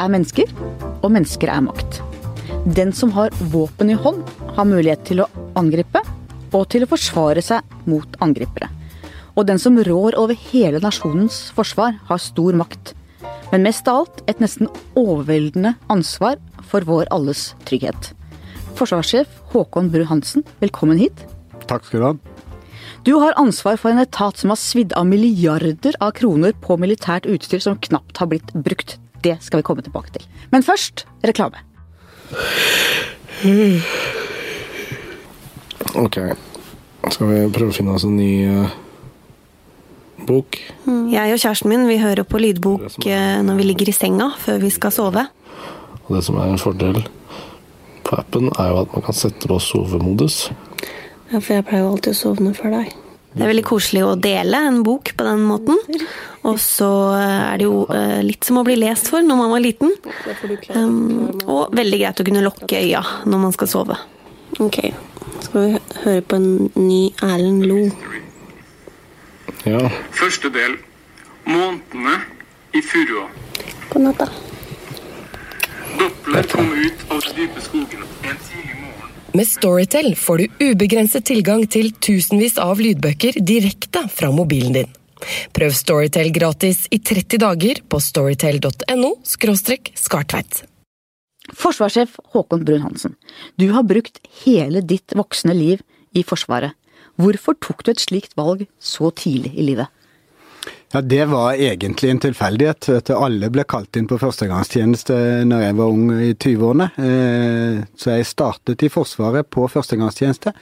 er mennesker, og mennesker er makt. Den som har våpen i hånd, har mulighet til å angripe og til å forsvare seg mot angripere. Og den som rår over hele nasjonens forsvar, har stor makt. Men mest av alt et nesten overveldende ansvar for vår alles trygghet. Forsvarssjef Håkon Bru-Hansen, velkommen hit. Takk skal du ha. Du har ansvar for en etat som har svidd av milliarder av kroner på militært utstyr som knapt har blitt brukt. Det skal vi komme tilbake til. Men først reklame. Ok. Skal vi prøve å finne oss en ny uh, bok? Jeg og kjæresten min vi hører på lydbok er... når vi ligger i senga før vi skal sove. Og det som er en fordel på appen, er jo at man kan sette på sovemodus. Ja, for jeg pleier jo alltid å sovne før deg. Det er veldig koselig å dele en bok på den måten. Og så er det jo eh, litt som å bli lest for når man var liten. Og veldig greit å kunne lukke øya når man skal sove. Ok, skal vi høre på en ny Erlend Lo. Ja. Første del Månedene i furua. God natt, da. Doppler kom ut av de dype skogene en tidlig. Med Storytel får du ubegrenset tilgang til tusenvis av lydbøker direkte fra mobilen din. Prøv Storytel gratis i 30 dager på storytel.no skartveit. Forsvarssjef Håkon Brun-Hansen, du har brukt hele ditt voksne liv i Forsvaret. Hvorfor tok du et slikt valg så tidlig i livet? Ja, det var egentlig en tilfeldighet. At alle ble kalt inn på førstegangstjeneste når jeg var ung i 20-årene. Eh, Så jeg startet i Forsvaret på førstegangstjeneste.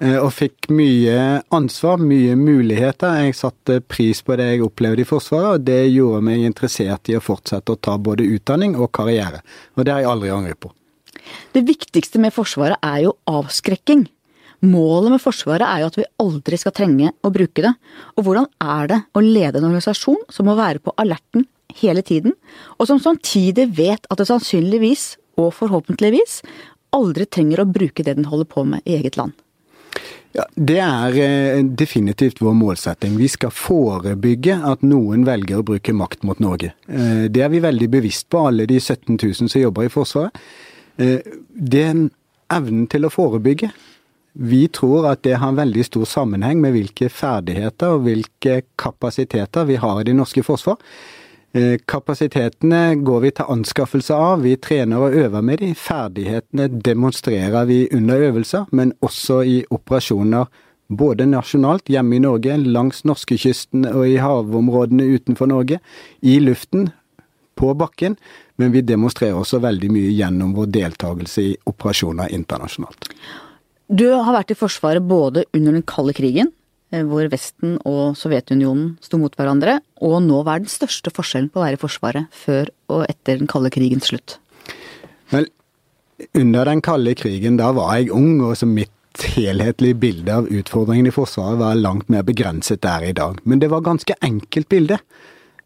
eh, Og fikk mye ansvar, mye muligheter. Jeg satte pris på det jeg opplevde i Forsvaret, og det gjorde meg interessert i å fortsette å ta både utdanning og karriere. Og det har jeg aldri angret på. Det viktigste med Forsvaret er jo avskrekking. Målet med Forsvaret er jo at vi aldri skal trenge å bruke det. Og hvordan er det å lede en organisasjon som må være på alerten hele tiden, og som samtidig vet at det sannsynligvis, og forhåpentligvis, aldri trenger å bruke det den holder på med i eget land? Ja, Det er eh, definitivt vår målsetting. Vi skal forebygge at noen velger å bruke makt mot Norge. Eh, Det er vi veldig bevisst på, alle de 17 000 som jobber i Forsvaret. Eh, Den evnen til å forebygge, vi tror at det har en veldig stor sammenheng med hvilke ferdigheter og hvilke kapasiteter vi har i det norske forsvar. Eh, Kapasitetene går vi til anskaffelse av, vi trener og øver med de. Ferdighetene demonstrerer vi under øvelser, men også i operasjoner både nasjonalt, hjemme i Norge, langs norskekysten og i havområdene utenfor Norge, i luften, på bakken, men vi demonstrerer også veldig mye gjennom vår deltakelse i operasjoner internasjonalt. Du har vært i Forsvaret både under den kalde krigen, eh, hvor Vesten og Sovjetunionen sto mot hverandre, og nå hva er den største forskjellen på å være i Forsvaret før og etter den kalde krigens slutt? Vel, under den kalde krigen, da var jeg ung, og så mitt helhetlige bilde av utfordringene i Forsvaret var langt mer begrenset der i dag. Men det var ganske enkelt bilde.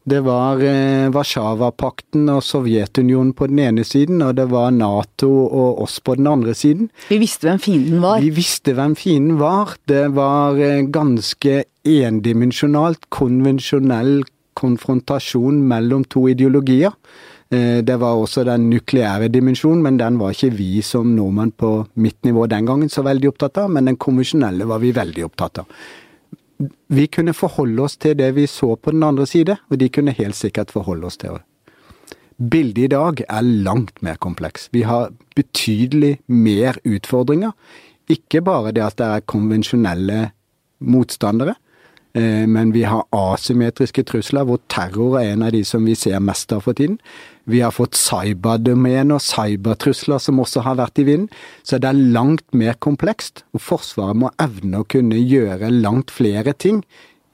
Det var eh, Warszawapakten og Sovjetunionen på den ene siden, og det var Nato og oss på den andre siden. Vi visste hvem fienden var. Vi visste hvem fienden var. Det var eh, ganske endimensjonalt, konvensjonell konfrontasjon mellom to ideologier. Eh, Det var også den nukleære dimensjonen, men den var ikke vi som nordmenn på mitt nivå den gangen så veldig opptatt av, men den konvensjonelle var vi veldig opptatt av. Vi kunne forholde oss til det vi så på den andre side, og de kunne helt sikkert forholde oss til det. Bildet i dag er langt mer kompleks. Vi har betydelig mer utfordringer. Ikke bare det at det er konvensjonelle motstandere, men vi har asymmetriske trusler, hvor terror er en av de som vi ser mest av for tiden. Vi har fått cyberdomen og cybertrusler som også har vært i vinden. Så det er langt mer komplekst, og Forsvaret må evne å kunne gjøre langt flere ting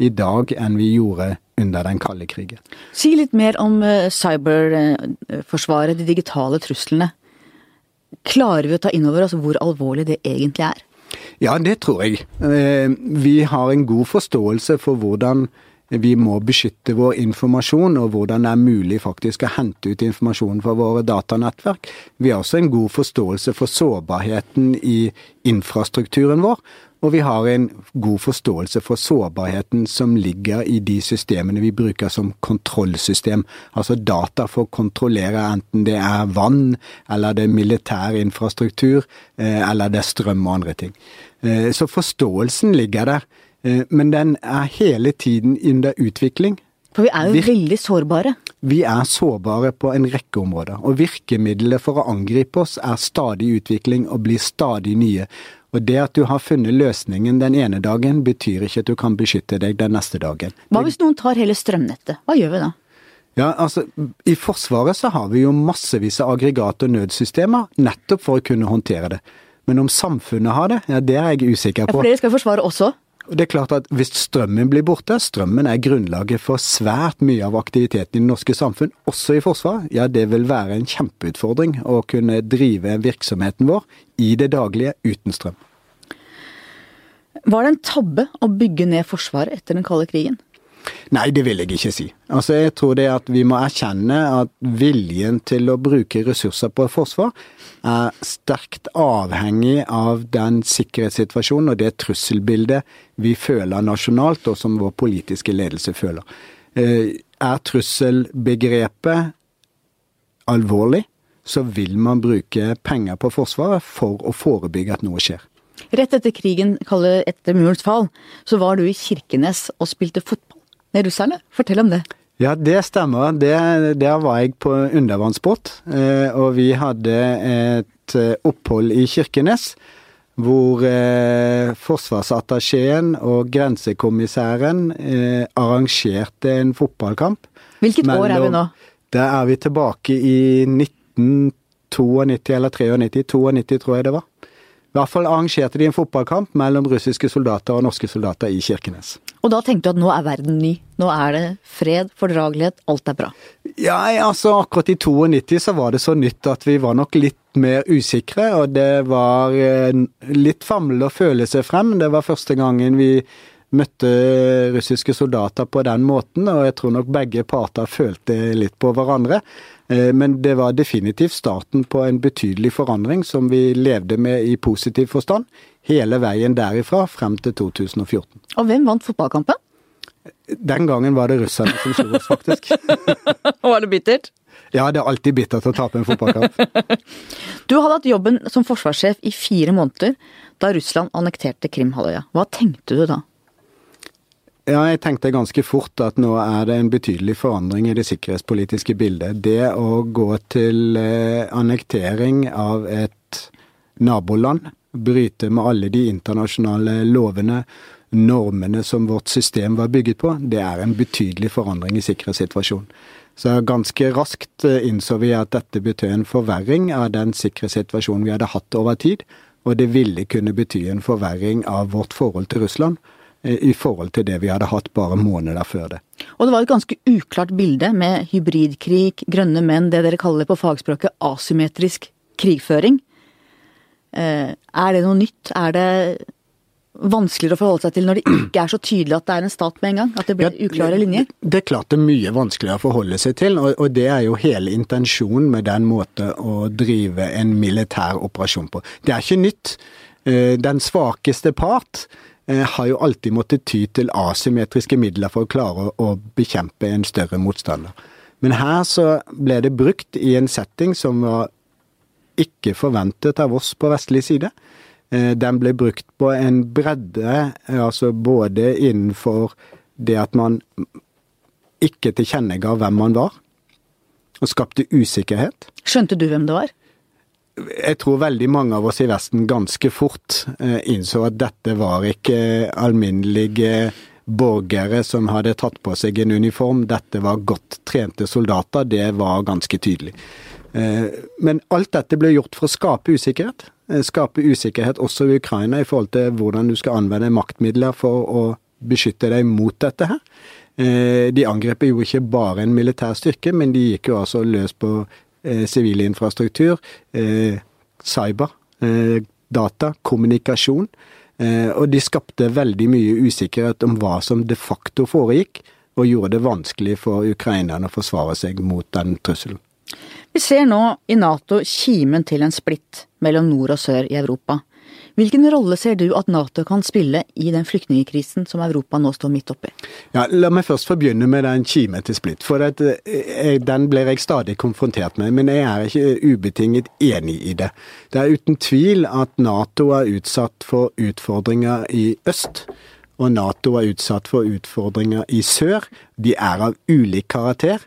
i dag enn vi gjorde under den kalde krigen. Si litt mer om eh, cyberforsvaret, de digitale truslene. Klarer vi å ta inn over oss hvor alvorlig det egentlig er? Ja, det tror jeg. Eh, Vi har en god forståelse for hvordan Vi må beskytte vår informasjon, og hvordan det er mulig faktisk å hente ut informasjon fra våre datanettverk. Vi har også en god forståelse for sårbarheten i infrastrukturen vår. Og vi har en god forståelse for sårbarheten som ligger i de systemene vi bruker som kontrollsystem. Altså data for å kontrollere enten det er vann, eller det er militær infrastruktur, eh, eller det er strøm og andre ting. Eh, så forståelsen ligger der. Eh, men den er hele tiden under utvikling. For vi er jo Vir veldig sårbare. Vi er sårbare på en rekke områder. Og virkemidlet for å angripe oss er stadig utvikling og blir stadig nye. Og det at du har funnet løsningen den ene dagen, betyr ikke at du kan beskytte deg den neste dagen. Hva hvis noen tar hele strømnettet? Hva gjør vi da? Ja, altså, I Forsvaret så har vi jo massevis av aggregat- og nødsystemer, nettopp for å kunne håndtere det. Men om samfunnet har det, ja, det er jeg usikker på. Ja, For dere skal forsvare også? Og det er klart at Hvis strømmen blir borte, strømmen er grunnlaget for svært mye av aktiviteten i det norske samfunn, også i Forsvaret, ja det vil være en kjempeutfordring å kunne drive virksomheten vår i det daglige uten strøm. Var det en tabbe å bygge ned Forsvaret etter den kalde krigen? Nei, det vil jeg ikke si. Altså, Jeg tror det at vi må erkjenne at viljen til å bruke ressurser på forsvar er sterkt avhengig av den sikkerhetssituasjonen og det trusselbildet vi føler nasjonalt, og som vår politiske ledelse føler. Eh, er trusselbegrepet alvorlig, så vil man bruke penger på Forsvaret for å forebygge at noe skjer. Rett etter krigen, etter murens fall, så var du i Kirkenes og spilte fotball med russerne. Fortell om det. Ja, det stemmer. Det, der var jeg på undervannsbåt. Eh, og vi hadde et eh, opphold i Kirkenes. Hvor eh, forsvarsattachéen og grensekommissæren arrangerte en fotballkamp. Hvilket mellom, år er vi nå? Der er vi tilbake i 1992 eller 93. 92 tror jeg det var. I hvert fall arrangerte de en fotballkamp mellom russiske soldater og norske soldater i Kirkenes. Og da tenkte du at nå er verden ny? Nå er det fred, fordragelighet, alt er bra? Ja, altså akkurat i 92 så var det så nytt at vi var nok litt mer usikre, og det var eh, litt famlende å føle seg frem. Det var første gangen vi møtte russiske soldater på den måten, og jeg tror nok begge parter følte litt på hverandre. Eh, men det var definitivt starten på en betydelig forandring som vi levde med i positiv forstand hele veien derifra frem til 2014. Og hvem vant fotballkampen? Den gangen var det russerne som slo oss, faktisk. var det bittert? Ja, det er alltid bittert å tape en fotballkamp. du hadde hatt jobben som forsvarssjef i fire måneder da Russland annekterte Krimhalvøya. Hva tenkte du da? Ja, jeg tenkte ganske fort at nå er det en betydelig forandring i det sikkerhetspolitiske bildet. Det å gå til eh, annektering av et naboland, bryte med alle de internasjonale lovene, normene som vårt system var bygget på, det er en betydelig forandring i sikkerhetssituasjonen. Så ganske raskt eh, innså vi at dette betød en forverring av den sikkerhetssituasjonen vi hadde hatt over tid, og det ville kunne bety en forverring av vårt forhold til Russland i forhold til det vi hadde hatt bare måneder før det. Og det var et ganske uklart bilde med hybridkrig, grønne menn, det dere kaller på fagspråket asymmetrisk krigføring. Eh, er det noe nytt? Er det vanskeligere å forholde seg til når det ikke er så tydelig at det er en stat med en gang? At det blir uklare linjer? Det er klart det er mye vanskeligere å forholde seg til, og det er jo hele intensjonen med den måten å drive en militær operasjon på. Det er ikke nytt. Eh, den svakeste part Eh, har jo alltid måttet ty til asymmetriske midler for å klare å bekjempe en større motstander. Men her så ble det brukt i en setting som var ikke forventet av oss på vestlig side. Eh, den ble brukt på en bredde, altså både innenfor det at man ikke tilkjennega hvem man var, og skapte usikkerhet. Skjønte du hvem det var? Jeg tror veldig mange av oss i Vesten ganske fort eh, innså at dette var ikke alminnelige borgere som hadde tatt på seg en uniform. Dette var godt trente soldater. Det var ganske tydelig. Eh, men alt dette ble gjort for å skape usikkerhet. Eh, skape usikkerhet også i Ukraina i forhold til hvordan du skal anvende maktmidler for å beskytte deg mot dette her. De angrep jo ikke bare en militær styrke, men de gikk jo altså løs på Eh, sivil infrastruktur, eh, cyber, eh, data, kommunikasjon. Og de skapte veldig mye usikkerhet om hva som de facto foregikk, og gjorde det vanskelig for ukrainerne å forsvare seg mot den trusselen. Vi ser nå i Nato kimen til en splitt mellom nord og sør i Europa. Hvilken rolle ser du at Nato kan spille i den flyktningkrisen som Europa nå står midt oppi? Ja, la meg først få begynne med den kime til splitt, for eh, den blir jeg stadig konfrontert med. Men jeg er ikke ubetinget enig i det. Det er uten tvil at Nato er utsatt for utfordringer i øst. Og Nato er utsatt for utfordringer i sør. De er av ulik karakter.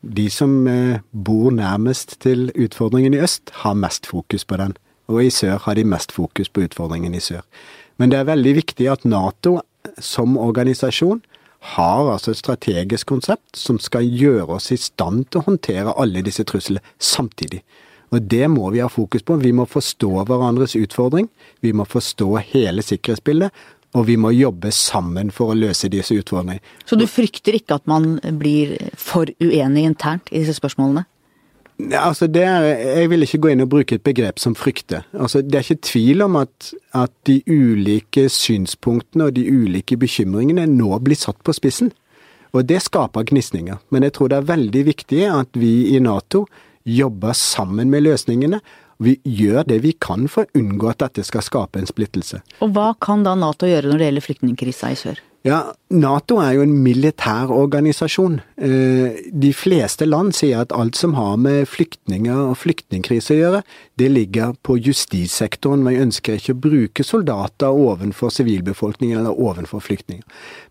De som eh, bor nærmest til utfordringen i øst, har mest fokus på den og i sør har de mest fokus på utfordringen i sør. Men det er veldig viktig at Nato som organisasjon har altså et strategisk konsept som skal gjøre oss i stand til å håndtere alle disse truslene samtidig. Og det må vi ha fokus på. Vi må forstå hverandres utfordring. Vi må forstå hele sikkerhetsbildet. Og vi må jobbe sammen for å løse disse utfordringene. Så du frykter ikke at man blir for uenig internt i disse spørsmålene? Altså er, jeg vil ikke gå inn og bruke et begrep som frykte. Altså, det er ikke tvil om at, at, de ulike synspunktene og de ulike bekymringene nå blir satt på spissen. Og det skaper gnisninger. Men jeg tror det er veldig viktig at vi i Nato jobber sammen med løsningene. Vi gjør det vi kan for å unngå at dette skal skape en splittelse. Og hva kan da Nato gjøre når det gjelder flyktningkrisa i sør? Ja, Nato er jo en militær organisasjon. Eh, de fleste land sier at alt som har med flyktninger og flyktningkrise å gjøre, det ligger på justissektoren. Vi ønsker ikke å bruke soldater ovenfor sivilbefolkningen eller ovenfor flyktninger.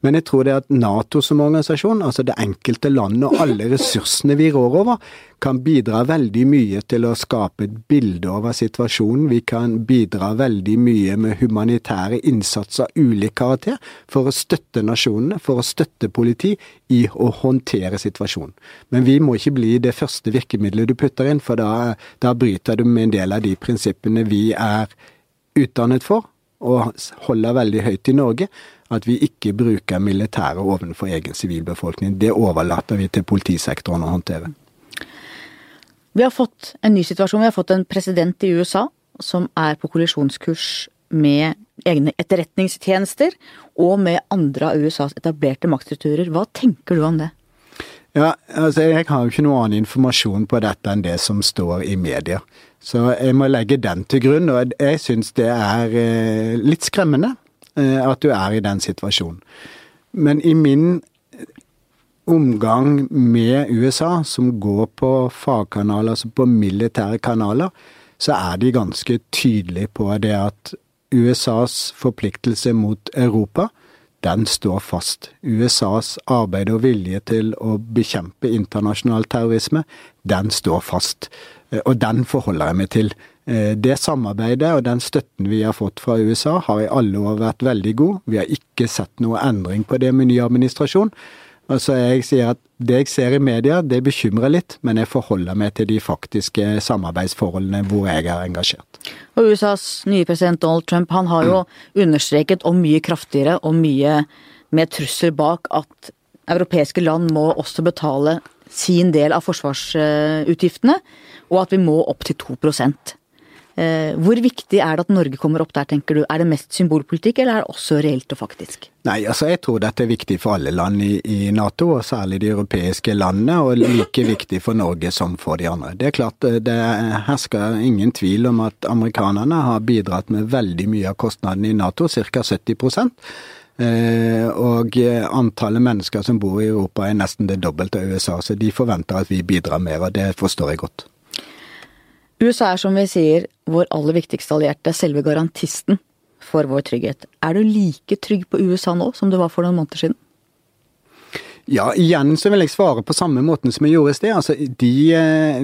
Men jeg tror det at Nato som organisasjon, altså det enkelte landet og alle ressursene vi rår over, kan bidra veldig mye til å skape et bilde over situasjonen. Vi kan bidra veldig mye med humanitære innsatser av ulik karakter for å støtte nasjonene, for å støtte politi i å håndtere situasjonen. Men vi må ikke bli det første virkemidlet du putter inn, for da, da bryter du med en del av de prinsippene vi er utdannet for og holder veldig høyt i Norge, at vi ikke bruker militære ovenfor egen sivilbefolkning. Det overlater vi til politisektoren å håndtere. Vi har fått en ny situasjon. Vi har fått en president i USA som er på kollisjonskurs med egne etterretningstjenester og med andre av USAs etablerte maktstrukturer. Hva tenker du om det? Ja, altså Jeg har jo ikke noe annen informasjon på dette enn det som står i media. Så jeg må legge den til grunn. Og jeg syns det er eh, litt skremmende eh, at du er i den situasjonen. Men i min omgang med USA, som går på fagkanaler, altså på militære kanaler, så er de ganske tydelige på det at USAs forpliktelse mot Europa, den står fast. USAs arbeid og vilje til å bekjempe internasjonal terrorisme, den står fast. Eh, og den forholder jeg meg til. Eh, det samarbeidet og den støtten vi har fått fra USA, har i alle år vært veldig god. Vi har ikke sett noe endring på det med ny administrasjon. Altså jeg sier at Det jeg ser i media, det bekymrer litt, men jeg forholder meg til de faktiske samarbeidsforholdene hvor jeg er engasjert. Og USAs nye president Donald Trump han har jo understreket, og mye kraftigere og mye med trusler bak, at europeiske land må også betale sin del av forsvarsutgiftene, og at vi må opp til 2 Eh, hvor viktig er det at Norge kommer opp der, tenker du? Er det mest symbolpolitikk, eller er det også reelt og faktisk? Nei, altså jeg tror dette er viktig for alle land i, i Nato, og særlig de europeiske landene, og like viktig for Norge som for de andre. Det er klart eh, det hersker ingen tvil om at amerikanerne har bidratt med veldig mye av kostnadene i Nato, ca. 70 Eh, og antallet mennesker som bor i Europa er nesten det dobbelte av USA, så de forventer at vi bidrar mer, og det forstår jeg godt. USA er som vi sier vår aller viktigste allierte, selve garantisten for vår trygghet. Er du like trygg på USA nå som du var for noen måneder siden? Ja, igjen så vil jeg svare på samme måten som jeg gjorde i sted. Altså, de,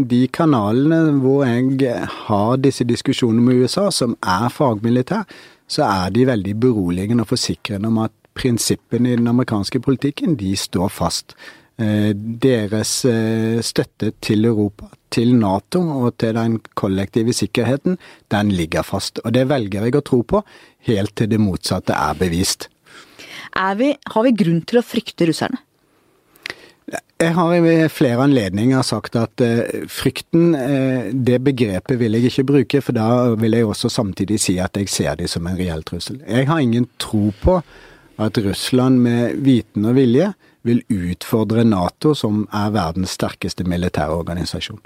de, kanalene hvor jeg har disse diskusjonene med USA, som er fagmilitær, så er de veldig beroligende og forsikrende om at prinsippene i den amerikanske politikken, de står fast. Eh, deres eh, støtte til Europa, til Nato og til den kollektive sikkerheten, den ligger fast. Og det velger jeg å tro på, helt til det motsatte er bevist. Er vi, har vi grunn til å frykte russerne? Jeg har ved flere anledninger sagt at uh, frykten, det begrepet vil jeg ikke bruke, for da vil jeg også samtidig si at jeg ser dem som en reell trussel. Jeg har ingen tro på at Russland med viten og vilje vil utfordre Nato, som er verdens sterkeste militære organisasjon.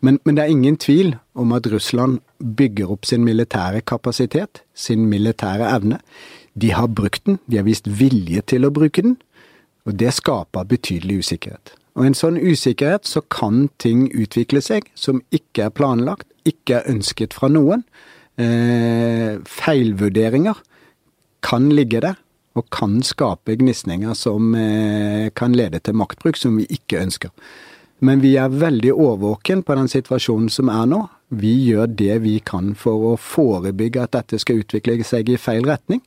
Men, men, det er ingen tvil om at Russland bygger opp sin militære kapasitet, sin militære evne. De har brukt den, de har vist vilje til å bruke den, og det skaper betydelig usikkerhet. Og en sånn usikkerhet så kan ting utvikle seg som ikke er planlagt, ikke er ønsket fra noen. Eh, feilvurderinger kan ligge der, og kan skape gnisninger som eh, kan lede til maktbruk som vi ikke ønsker. Men vi er veldig årvåken på den situasjonen som er nå. Vi gjør det vi kan for å forebygge at dette skal utvikle seg i feil retning.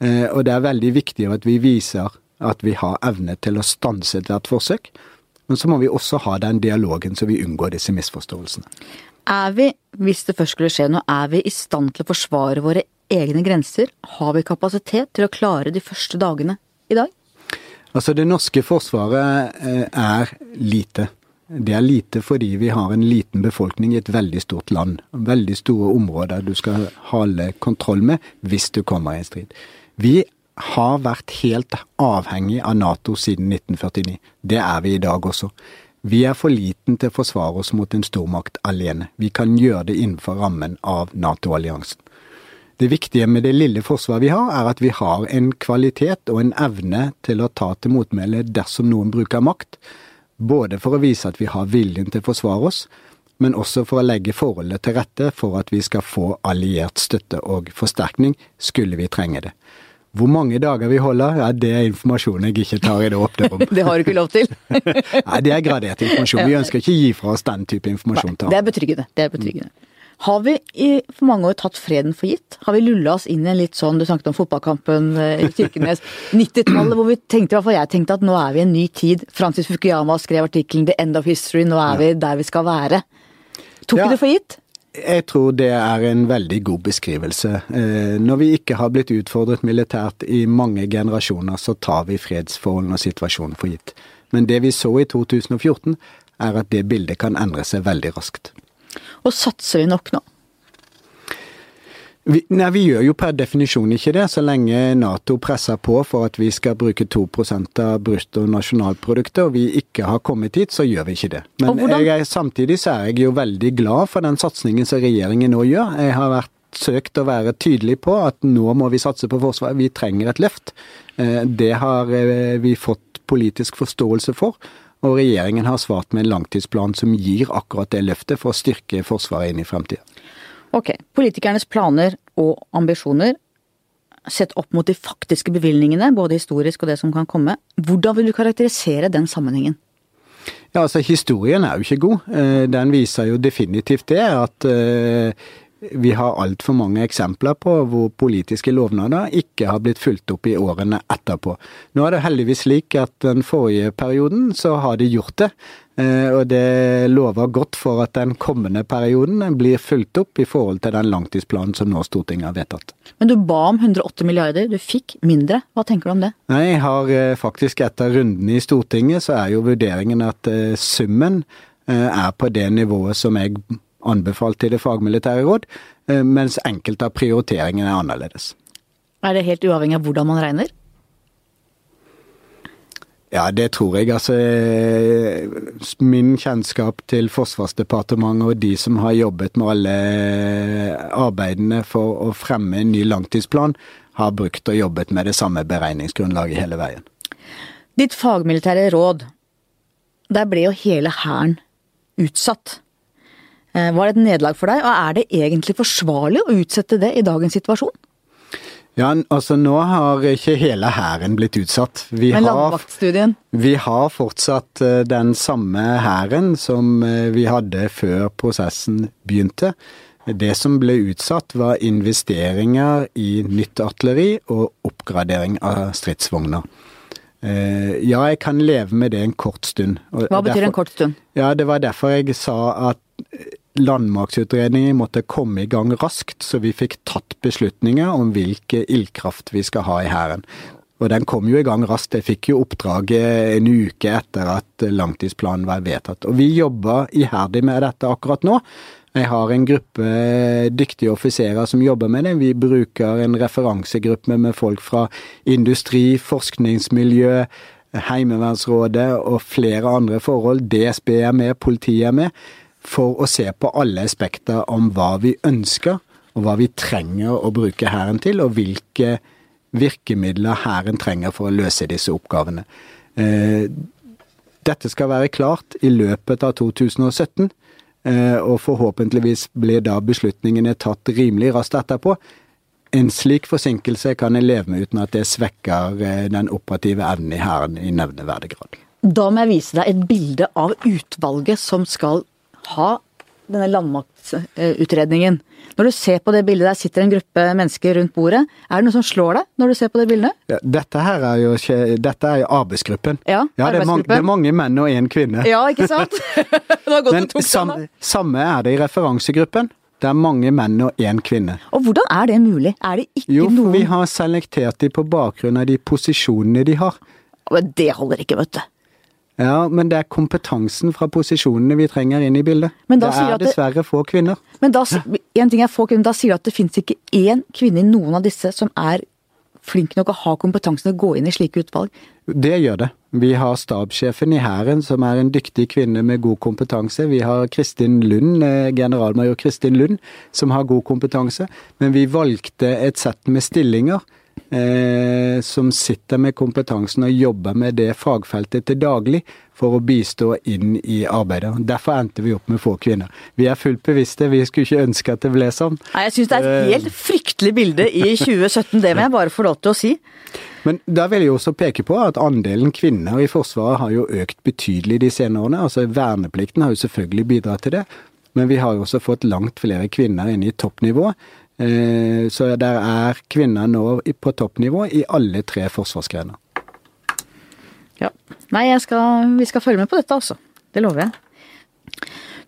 Eh, og det er veldig viktig at vi viser at vi har evne til å stanse ethvert forsøk. Men så må vi også ha den dialogen så vi unngår disse misforståelsene. Er vi, hvis det først skulle skje noe, er vi i stand til å forsvare våre egne grenser? Har vi kapasitet til å klare de første dagene i dag? Altså, det norske forsvaret eh, er lite. Det er lite fordi vi har en liten befolkning i et veldig stort land. Veldig store områder du skal holde kontroll med hvis du kommer i en strid. Vi har vært helt avhengig av Nato siden 1949. Det er vi i dag også. Vi er for liten til å forsvare oss mot en stormakt alene. Vi kan gjøre det innenfor rammen av Nato-alliansen. Det viktige med det lille forsvaret vi har, er at vi har en kvalitet og en evne til å ta til motmæle dersom noen bruker makt. Både for å vise at vi har viljen til å forsvare oss, men også for å legge forholdet til rette for at vi skal få alliert støtte og forsterkning, skulle vi trenge det. Hvor mange dager vi holder, ja, det er informasjon jeg ikke tar i det åpne rom. det har du ikke lov til? Nei, det er gradert informasjon. Vi ønsker ikke å gi fra oss den type informasjon. Nei, det er betryggende. Det er betryggende. Har vi i for mange år tatt freden for gitt? Har vi lulla oss inn i en litt sånn, du snakket om fotballkampen eh, i Kirkenes, 90-tallet, hvor vi tenkte, i hvert fall jeg tenkte at nå er vi i en ny tid. Francis Fukuyama skrev artikkelen 'The End of History', nå er vi der vi skal være. Tok ja. det for gitt? Jeg tror det er en veldig god beskrivelse. Eh, når vi ikke har blitt utfordret militært i mange generasjoner, så tar vi fredsforholdene og situasjonen for gitt. Men det vi så i 2014, er at det bildet kan endre seg veldig raskt. Og satser vi nok nå? Vi, nei, vi gjør jo per definisjon ikke det, så lenge Nato presser på for at vi skal bruke 2% av bruttonasjonalproduktet, og vi ikke har kommet hit, så gjør vi ikke det. Men jeg, samtidig så er jeg jo veldig glad for den satsingen som regjeringen nå gjør. Jeg har vært søkt å være tydelig på at nå må vi satse på Forsvaret, vi trenger et løft. Eh, det har eh, vi fått politisk forståelse for. Og regjeringen har svart med en langtidsplan som gir akkurat det løftet for å styrke Forsvaret inn i fremtiden. Ok, politikernes planer og ambisjoner sett opp mot de faktiske bevilgningene, både historisk og det som kan komme. Hvordan vil du karakterisere den sammenhengen? Ja, altså Historien er jo ikke god. Eh, den viser jo definitivt det, at eh, vi har altfor mange eksempler på hvor politiske lovnader ikke har blitt fulgt opp i årene etterpå. Nå er det heldigvis slik at den forrige perioden så har de gjort det. Eh, og det lover godt for at den kommende perioden blir fulgt opp i forhold til den langtidsplanen som nå Stortinget har vedtatt. Men du ba om 108 milliarder, du fikk mindre. Hva tenker du om det? Nei, jeg har eh, faktisk etter rundene i Stortinget så er jo vurderingen at eh, summen er på det nivået som jeg anbefalt til det fagmilitære råd, eh, mens enkelte av prioriteringene er annerledes. Er det helt uavhengig av hvordan man regner? Ja, det tror jeg. Altså, min kjennskap til Forsvarsdepartementet og de som har jobbet med alle arbeidene for å fremme en ny langtidsplan, har brukt og jobbet med det samme beregningsgrunnlaget hele veien. Ditt fagmilitære råd, der ble jo hele hæren utsatt. Eh, var det et nederlag for deg, og er det egentlig forsvarlig å utsette det i dagens situasjon? Ja, altså nå har ikke hele hæren blitt utsatt. Vi Men landvaktstudien? Vi har fortsatt eh, den samme hæren som eh, vi hadde før prosessen begynte. Det som ble utsatt var investeringer i nytt artilleri og oppgradering av stridsvogner. Ja, jeg kan leve med det en kort stund. Hva betyr derfor, en kort stund? Ja, Det var derfor jeg sa at landmaktutredningen måtte komme i gang raskt, så vi fikk tatt beslutninger om hvilke ildkraft vi skal ha i Hæren. Og den kom jo i gang raskt. Jeg fikk jo oppdraget en uke etter at langtidsplanen var vedtatt. Og vi jobber iherdig med dette akkurat nå. Jeg har en gruppe dyktige offiserer som jobber med det. Vi bruker en referansegruppe med folk fra industri, forskningsmiljø, Heimevernsrådet og flere andre forhold. DSB er med, politiet er med. For å se på alle aspekter om hva vi ønsker, og hva vi trenger å bruke Hæren til, og hvilke virkemidler Hæren trenger for å løse disse oppgavene. Eh, dette skal være klart i løpet av 2017, eh, og forhåpentligvis blir da beslutningene tatt rimelig raskt etterpå. En slik forsinkelse kan jeg leve med uten at det svekker eh, den operative evnen i Hæren i nevneverdig grad. Da må jeg vise deg et bilde av utvalget som skal ha denne landmaktutredningen. Når du ser på det bildet, der sitter en gruppe mennesker rundt bordet. Er det noe som slår deg når du ser på det bildet? Ja, dette her er jo, dette er jo arbeidsgruppen. Ja, det, er mange, det er mange menn og én kvinne. Ja, ikke sant? Men tok sam, samme, er det i referansegruppen. Det er mange menn og én kvinne. Og hvordan er det mulig? Er det ikke Jo, noen vi har selektert de på bakgrunn av de posisjonene de har. Men Det holder ikke, vet du. Ja, men det er kompetansen fra posisjonene vi trenger inn i bildet. Det er det- dessverre få kvinner. Men da, en ting er få kvinner, da sier du at det finnes ikke én kvinne i noen av disse som er flink nok å ha kompetansen til å gå inn i slike utvalg. Det gjør det. Vi har stabssjefen i Hæren, som er en dyktig kvinne med god kompetanse. Vi har Kristin Lund, eh, generalmajor Kristin Lund, som har god kompetanse. Men vi valgte et sett med stillinger eh, som sitter med kompetansen og jobber med det fagfeltet til daglig for å bistå inn i arbeidet. Derfor endte vi opp med få kvinner. Vi er fullt bevisste, vi skulle ikke ønske at det ble sånn. Nei, Jeg syns det er et helt fryktelig bilde i 2017, det må jeg bare få lov til å si. Men da vil jeg også peke på at andelen kvinner i Forsvaret har jo økt betydelig de senere årene. Altså Verneplikten har jo selvfølgelig bidratt til det, men vi har jo også fått langt flere kvinner inn i toppnivå. Eh, Så der er kvinner nå på toppnivå i alle tre forsvarsgrener. Ja. Nei, skal, vi skal følge med på dette, altså. Det lover jeg.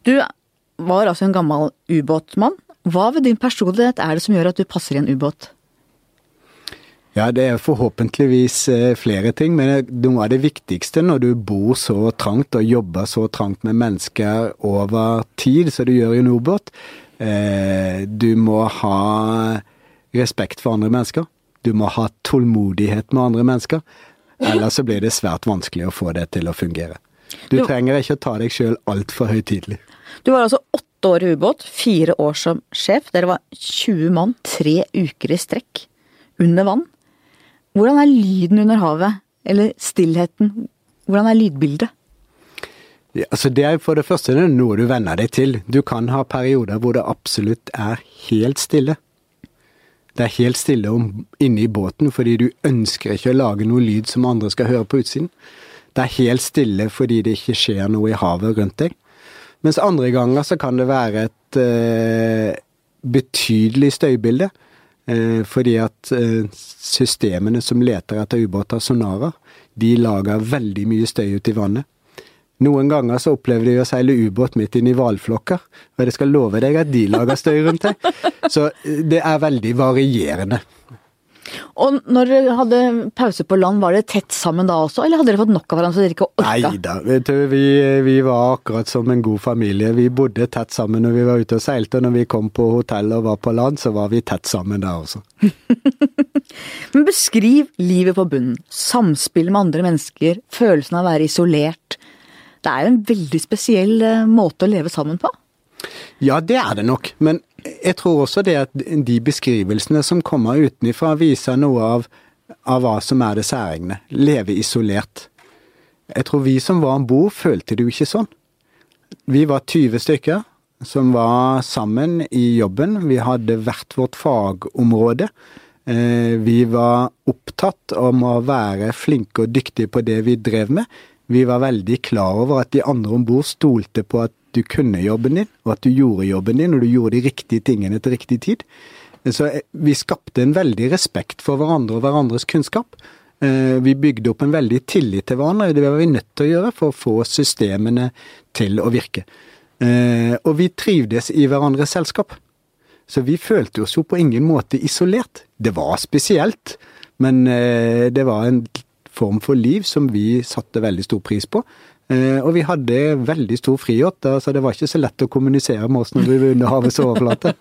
Du var altså en gammel ubåtmann. Hva ved din personlighet er det som gjør at du passer i en ubåt? Ja, det er forhåpentligvis eh, flere ting, men noe av det viktigste når du bor så trangt og jobber så trangt med mennesker over tid, som du gjør i en ubåt, eh, du må ha respekt for andre mennesker. Du må ha tålmodighet med andre mennesker. Ellers så blir det svært vanskelig å få det til å fungere. Du trenger ikke å ta deg sjøl altfor høytidelig. Du var altså åtte år i ubåt, fire år som sjef. Dere var 20 mann, tre uker i strekk, under vann. Hvordan er lyden under havet? Eller stillheten? Hvordan er lydbildet? Ja, altså det er for det første det er noe du venner deg til. Du kan ha perioder hvor det absolutt er helt stille. Det er helt stille om, inne i båten fordi du ønsker ikke å lage noe lyd som andre skal høre på utsiden. Det er helt stille fordi det ikke skjer noe i havet rundt deg. Mens andre ganger så kan det være et eh, betydelig støybilde. Eh, fordi at eh, systemene som leter etter ubåter, sonarer, de lager veldig mye støy ute i vannet. Noen ganger så opplever de å seile ubåt midt inn i hvalflokker, og jeg skal love deg at de lager støy rundt deg. Så eh, det er veldig varierende. Og når dere hadde pause på land, var dere tett sammen da også, eller hadde dere fått nok av hverandre så dere ikke orka? Nei da, vet du, vi, vi var akkurat som en god familie. Vi bodde tett sammen når vi var ute og seilte, og når vi kom på hotell og var på land, så var vi tett sammen da også. Men beskriv livet på bunnen. Samspillet med andre mennesker, følelsen av å være isolert. Det er jo en veldig spesiell eh, måte å leve sammen på. Ja, det er det nok, men jeg tror også det at de beskrivelsene som kommer utenifra viser noe av, av hva som er det særegne. Leve isolert. Jeg tror vi som var om bord, følte det jo ikke sånn. Vi var 20 stykker som var sammen i jobben. Vi hadde hvert vårt fagområde. Eh, Vi var opptatt om å være flinke og dyktige på det vi drev med. Vi var veldig klar over at de andre om bord stolte på at du kunne jobben din, og at du gjorde jobben din, og du gjorde de riktige tingene til riktig tid. Så eh, vi skapte en veldig respekt for hverandre og hverandres kunnskap. Eh, Vi bygde opp en veldig tillit til hverandre, det var vi nødt til å gjøre for å få systemene til å virke. Eh, Og vi trivdes i hverandres selskap. Så vi følte oss jo på ingen måte isolert. Det var spesielt, men det var en form for liv som vi satte veldig stor pris på. Eh, Og vi hadde veldig stor frihet, så det var ikke så lett å kommunisere med oss når vi var under havets overflate.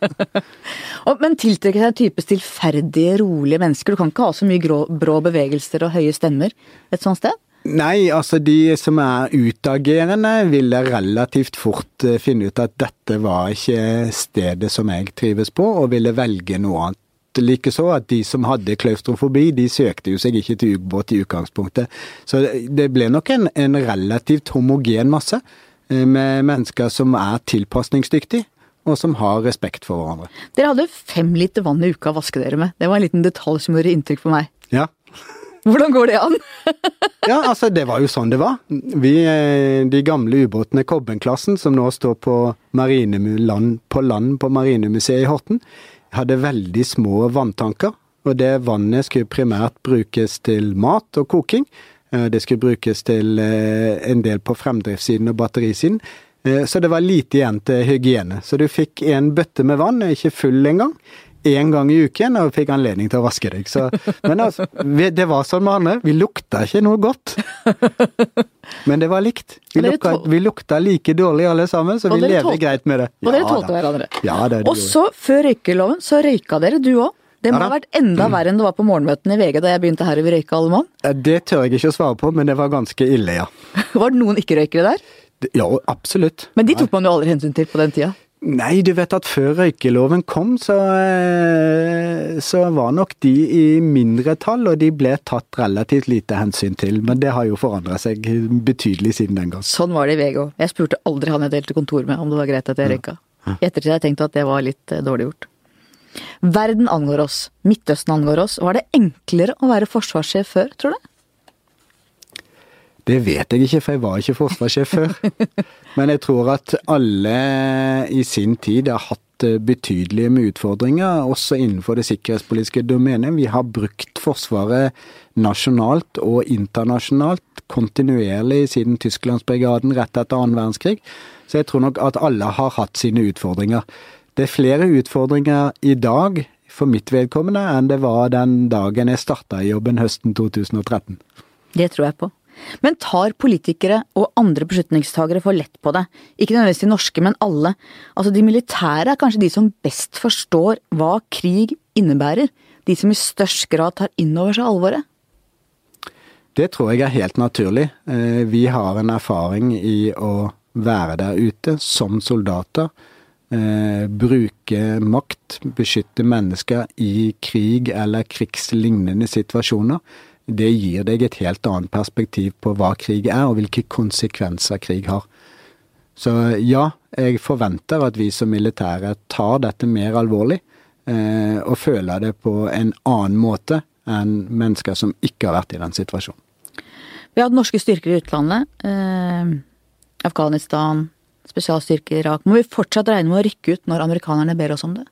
Men tiltrekker seg en type stillferdige, rolige mennesker. Du kan ikke ha så mye grå, brå bevegelser og høye stemmer et sånt sted. Nei, altså de som er utagerende, ville relativt fort eh, finne ut at dette var ikke stedet som jeg trives på, og ville velge noe annet. Likeså at de som hadde klaustrofobi, de søkte jo seg ikke til ubåt i utgangspunktet. Så det ble nok en, en relativt homogen masse eh, med mennesker som er tilpasningsdyktige. Og som har respekt for hverandre. Dere hadde fem liter vann i uka å vaske dere med. Det var en liten detalj som gjorde inntrykk på meg. Ja, Hvordan går det an? Ja, altså det var jo sånn det var. Vi, eh, de gamle ubåtene Kobbenklassen, som nå står på, land, på land på Marinemuseet i Horten, hadde veldig små vanntanker. Og det vannet skulle primært brukes til mat og koking. Eh, Det skulle brukes til eh, en del på fremdriftssiden og batterisiden. Eh, Så det var lite igjen til hygiene. Så du fikk en bøtte med vann, ikke full engang, én gang i uken, og fikk anledning til å vaske deg. Så, men altså, det var sånn med andre. Vi lukta ikke noe godt. Men det var likt. Vi Og lukta, vi lukta like dårlig alle sammen, så Og vi lever levde tålte- greit med det. Og dere Ja tålte da. hverandre. Ja, det, det Og så, før røykeloven, så røyka dere, du òg. Det må Ja ha vært enda verre enn det var på morgenmøtene i VG da jeg begynte her vi røyka alle mann. Det tør jeg ikke å svare på, men det var ganske ille, ja. Var det noen ikke-røykere der? Ja, absolutt. Men de tok man jo aldri hensyn til på den tida. Nei, du vet at før røykeloven kom, så, eh, så var nok de i mindretall, og de ble tatt relativt lite hensyn til. Men det har jo forandra seg betydelig siden den gang. Sånn var det i VG òg. Jeg spurte aldri han jeg delte kontor med om det var greit at jeg røyka. I ettertid har jeg tenkt at det var litt eh, dårlig gjort. Verden angår oss. Midtøsten angår oss. Var det enklere å være forsvarssjef før, tror du? Det vet jeg ikke, for jeg var ikke forsvarssjef før. Men jeg tror at alle i sin tid har hatt eh, betydelige med utfordringer, også innenfor det sikkerhetspolitiske domenet. Vi har brukt Forsvaret nasjonalt og internasjonalt kontinuerlig siden Tysklandsbrigaden rett etter annen verdenskrig. Så jeg tror nok at alle har hatt sine utfordringer. Det er flere utfordringer i dag for mitt vedkommende enn det var den dagen jeg starta i jobben høsten 2013. Det tror jeg på. Men tar politikere og andre beslutningstagere for lett på det? Ikke nødvendigvis de norske, men alle. Altså De militære er kanskje de som best forstår hva krig innebærer. De som i størst grad tar inn over seg alvoret. Det tror jeg er helt naturlig. Eh, Vi har en erfaring i å være der ute som soldater. eh, Bruke makt, beskytte mennesker i krig eller krigslignende situasjoner. Det gir deg et helt annet perspektiv på hva krig er, og hvilke konsekvenser krig har. Så ja, jeg forventer at vi som militære tar dette mer alvorlig, eh, og føler det på en annen måte enn mennesker som ikke har vært i den situasjonen. Vi har hatt norske styrker i utlandet. Eh, Afghanistan, spesialstyrker i Irak. Må vi fortsatt regne med å rykke ut når amerikanerne ber oss om det?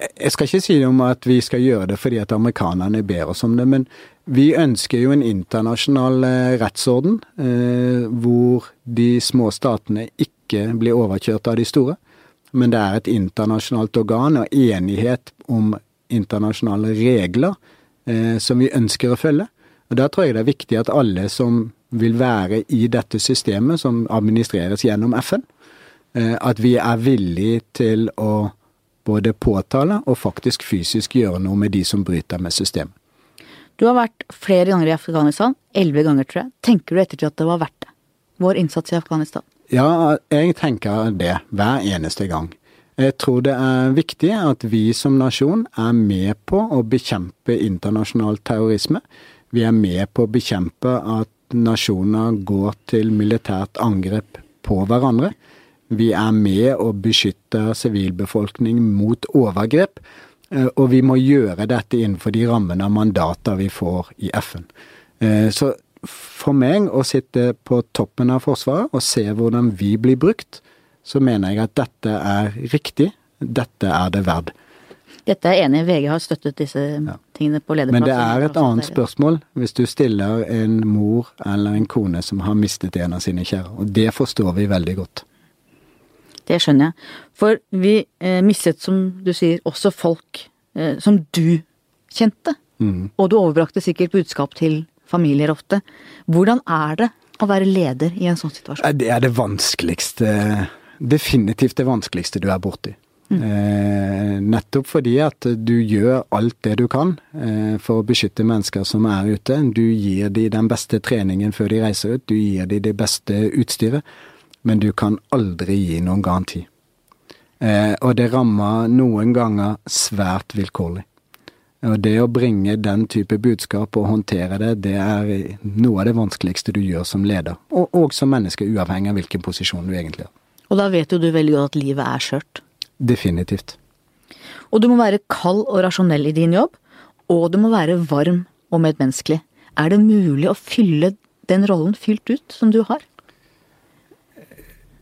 Jeg skal ikke si om at vi skal gjøre det fordi at amerikanerne ber oss om det, men vi ønsker jo en internasjonal eh, rettsorden eh, hvor de små statene ikke blir overkjørt av de store. Men det er et internasjonalt organ og enighet om internasjonale regler eh, som vi ønsker å følge. Og Da tror jeg det er viktig at alle som vil være i dette systemet, som administreres gjennom FN, eh, at vi er villige til å både påtale og faktisk fysisk gjøre noe med de som bryter med systemet. Du har vært flere ganger i Afghanistan. Elleve ganger, tror jeg. Tenker du ettertid at det var verdt det? Vår innsats i Afghanistan? Ja, jeg tenker det hver eneste gang. Jeg tror det er viktig at vi som nasjon er med på å bekjempe internasjonal terrorisme. Vi er med på å bekjempe at nasjoner går til militært angrep på hverandre. Vi er med og beskytter sivilbefolkning mot overgrep. eh, Og vi må gjøre dette innenfor de rammene av mandater vi får i FN. Eh, Så for meg å sitte på toppen av Forsvaret og se hvordan vi blir brukt, så mener jeg at dette er riktig. Dette er det verd. Dette er enig. VG har støttet disse tingene på lederplass. Men det er et annet spørsmål hvis du stiller en mor eller en kone som har mistet en av sine kjære. Og det forstår vi veldig godt. Det skjønner jeg. For vi eh, mistet, som du sier, også folk eh, som du kjente. Mm. Og du overbrakte sikkert budskap til familier ofte. Hvordan er det å være leder i en sånn situasjon? Det er det vanskeligste Definitivt det vanskeligste du er borti. Eh, nettopp fordi at du gjør alt det du kan eh, for å beskytte mennesker som er ute. Du gir dem den beste treningen før de reiser ut, du gir dem det beste utstyret, men du kan aldri gi noen garanti. Eh, og det rammer noen ganger svært vilkårlig. Og det å bringe den type budskap og håndtere det, det er noe av det vanskeligste du gjør som leder, og, og som menneske, uavhengig av hvilken posisjon du egentlig har. Og da vet jo du veldig godt at livet er skjørt. Definitivt. Og du må være kald og rasjonell i din jobb, og du må være varm og medmenneskelig. Er det mulig å fylle den rollen fylt ut som du har?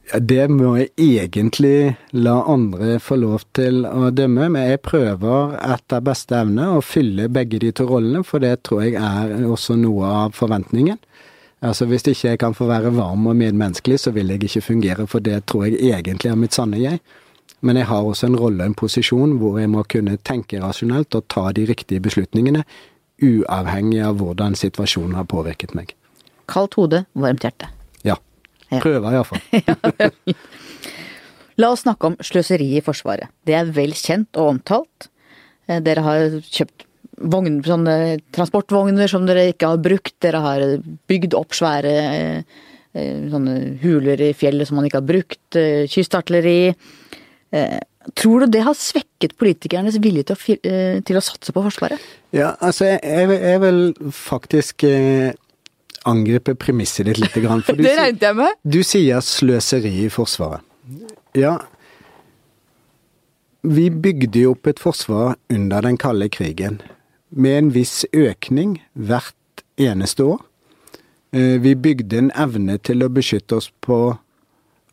Det må jeg egentlig la andre få lov til å dømme, men jeg prøver etter beste evne å fylle begge de to rollene, for det tror jeg er også noe av forventningen. Altså Hvis ikke jeg kan få være varm og medmenneskelig, så vil jeg ikke fungere, for det tror jeg egentlig er mitt sanne jeg. Men jeg har også en rolle, og en posisjon, hvor jeg må kunne tenke rasjonelt og ta de riktige beslutningene, uavhengig av hvordan situasjonen har påvirket meg. Kaldt hode, varmt hjerte. Ja. Prøver iallfall. La oss snakke om sløseri i Forsvaret. Det er vel kjent og omtalt. Eh, Dere har kjøpt vogn, transportvogner som dere ikke har brukt. Dere har bygd opp svære eh, eh, huler i fjellet som man ikke har brukt. Kystartilleri. Tror du det har svekket politikernes vilje til å, til å satse på Forsvaret? Ja, altså jeg, jeg, vil- jeg vil faktisk angripe premisset ditt litt. For Det regnet jeg med. du sier sløseri i Forsvaret. Ja, vi bygde jo opp et forsvar under den kalde krigen med en viss økning hvert eneste år. Eh, Vi bygde en evne til å beskytte oss på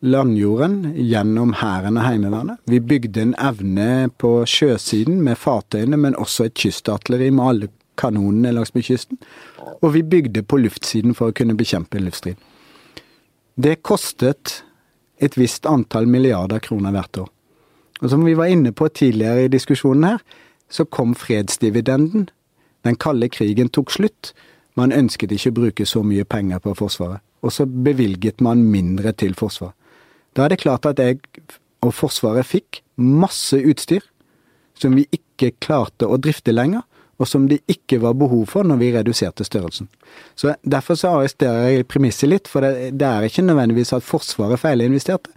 landjorden gjennom Hæren og Heimevernet. Vi bygde en evne på sjøsiden med fartøyene, men også et kystartilleri med alle kanonene langs med kysten. Og vi bygde på luftsiden for å kunne bekjempe luftstrid. Det kostet et visst antall milliarder kroner hvert år. Og som vi var inne på tidligere i diskusjonen her, så kom fredsdividenden. Den kalde krigen tok slutt. Man ønsket ikke å bruke så mye penger på Forsvaret. Og så bevilget man mindre til Forsvaret. Da er det klart at jeg og Forsvaret fikk masse utstyr som vi ikke klarte å drifte lenger, og som det ikke var behov for når vi reduserte størrelsen. Så Derfor så arresterer jeg premisset litt, for det, det er ikke nødvendigvis at Forsvaret feilinvesterte,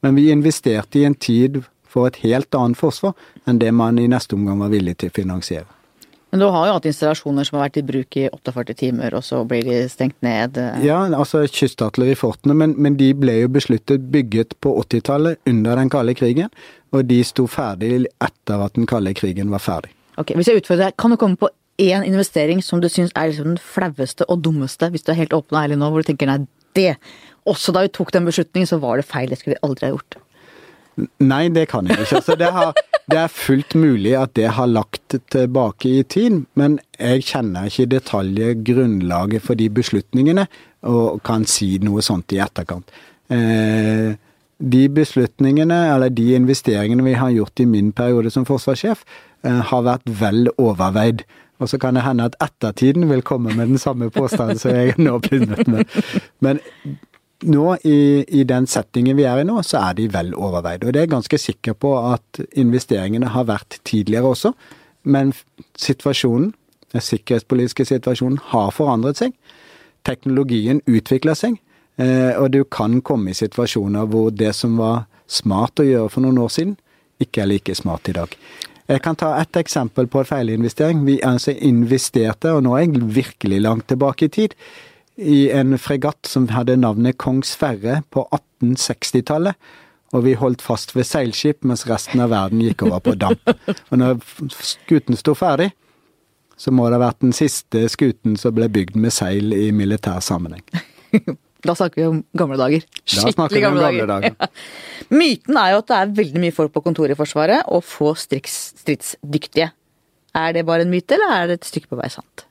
men vi investerte i en tid for et helt annet forsvar enn det man i neste omgang var villig til å finansiere. Men du har jo hatt installasjoner som har vært i bruk i 48 timer, og så blir de stengt ned. Ja, altså kystartillerifortene, men, men de ble jo besluttet bygget på 80-tallet under den kalde krigen, og de sto ferdig etter at den kalde krigen var ferdig. Ok, Hvis jeg utfordrer deg, kan du komme på én investering som du syns er liksom den flaueste og dummeste, hvis du er helt åpen og ærlig nå, hvor du tenker nei, det Også da vi tok den beslutningen, så var det feil, det skulle vi aldri ha gjort. Nei, det kan jeg ikke. Altså, det, har, det er fullt mulig at det har lagt tilbake i tid, men jeg kjenner ikke i grunnlaget for de beslutningene, og kan si noe sånt i etterkant. Eh, de beslutningene, eller de investeringene vi har gjort i min periode som forsvarssjef, har vært vel overveid. Og så kan det hende at ettertiden vil komme med den samme påstanden som jeg nå begynner med. Men nå i, i den settingen vi er i nå, så er de vel overveid. Og det er jeg ganske sikker på at investeringene har vært tidligere også. Men situasjonen, den sikkerhetspolitiske situasjonen, har forandret seg. Teknologien utvikler seg. eh, Og du kan komme i situasjoner hvor det som var smart å gjøre for noen år siden, ikke er like smart i dag. Jeg kan ta ett eksempel på en feilinvestering. Vi altså investerte, og nå er jeg virkelig langt tilbake i tid, i en fregatt som hadde navnet Kong Sverre på 1860-tallet. Og vi holdt fast ved seilskip, mens resten av verden gikk over på damp. Og når skuten sto ferdig, så må det ha vært den siste skuten som ble bygd med seil i militær sammenheng. Da snakker vi om gamle dager. Vi om gamle dager. Ja. Myten er jo at det er veldig mye folk på kontoret i Forsvaret, og få striks, stridsdyktige. Er det bare en myte, eller er det et stykke på vei sant?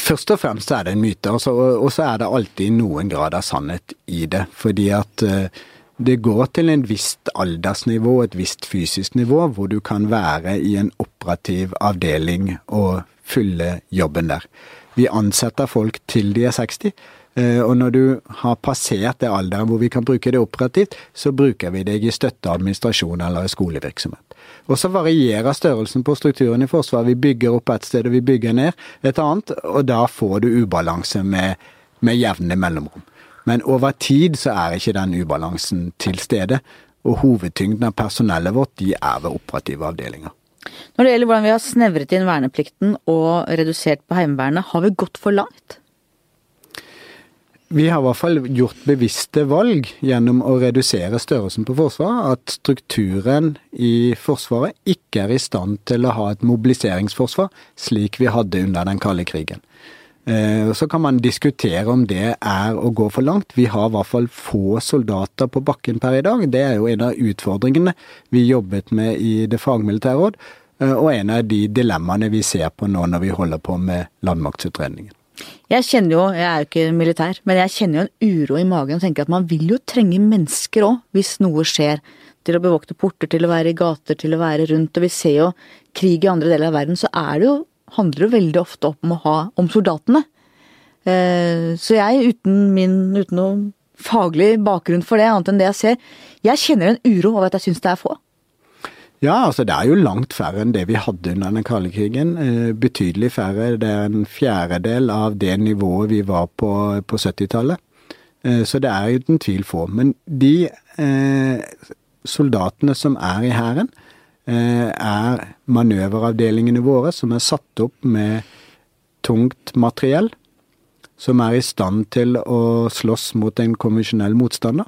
Først og fremst er det en myte, altså, og så er det alltid noen grad av sannhet i det. Fordi at eh, det går til en visst aldersnivå, et visst fysisk nivå, hvor du kan være i en operativ avdeling og fylle jobben der. Vi ansetter folk til de er 60, Eh, og når du har passert det alderen hvor vi kan bruke det operativt, så bruker vi deg i støtte, administrasjon eller skolevirksomhet. Og så varierer størrelsen på strukturen i Forsvaret. Vi bygger opp et sted og vi bygger ned et annet, og da får du ubalanse med, med jevne mellomrom. Men over tid så er ikke den ubalansen til stede, og hovedtyngden av personellet vårt de er ved operative avdelinger. Når det gjelder hvordan vi har snevret inn verneplikten og redusert på Heimevernet, har vi gått for langt? Vi har i hvert fall gjort bevisste valg gjennom å redusere størrelsen på Forsvaret. At strukturen i Forsvaret ikke er i stand til å ha et mobiliseringsforsvar slik vi hadde under den kalde krigen. Eh, så kan man diskutere om det er å gå for langt. Vi har i hvert fall få soldater på bakken per i dag. Det er jo en av utfordringene vi jobbet med i det fagmilitære råd, eh, og en av de dilemmaene vi ser på nå når vi holder på med landmaktsutredningen. Jeg kjenner jo, jeg er jo ikke militær, men jeg kjenner jo en uro i magen og tenker at man vil jo trenge mennesker òg, hvis noe skjer. Til å bevokte porter, til å være i gater, til å være rundt. Og vi ser jo krig i andre deler av verden, så er det jo, handler det veldig ofte om å ha om soldatene. Eh, så jeg, uten min, uten noe faglig bakgrunn for det, annet enn det jeg ser, jeg kjenner en uro over at jeg syns det er få. Ja, altså det er jo langt færre enn det vi hadde under den kalde krigen. Eh, betydelig færre. Det er en fjerdedel av det nivået vi var på på 70-tallet. Eh, så det er uten tvil få. Men de eh, soldatene som er i Hæren, er manøveravdelingene våre som er satt opp med tungt materiell. Som er i stand til å slåss mot en konvensjonell motstander.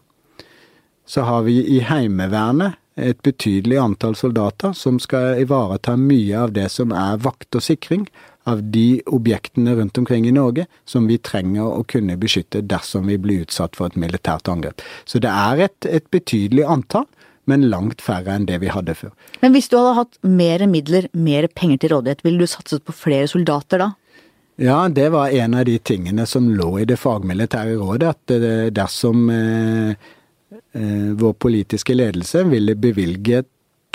Så har vi i Heimevernet et betydelig antall soldater som skal ivareta mye av det som er vakt og sikring av de objektene rundt omkring i Norge som vi trenger å kunne beskytte dersom vi blir utsatt for et militært angrep. Så det er et, et betydelig antall, men langt færre enn det vi hadde før. Men hvis du hadde hatt mer midler, mer penger til rådighet, ville du satset på flere soldater da? Ja, det var en av de tingene som lå i det fagmilitære rådet, at eh, dersom eh, Eh, vår politiske ledelse ville bevilge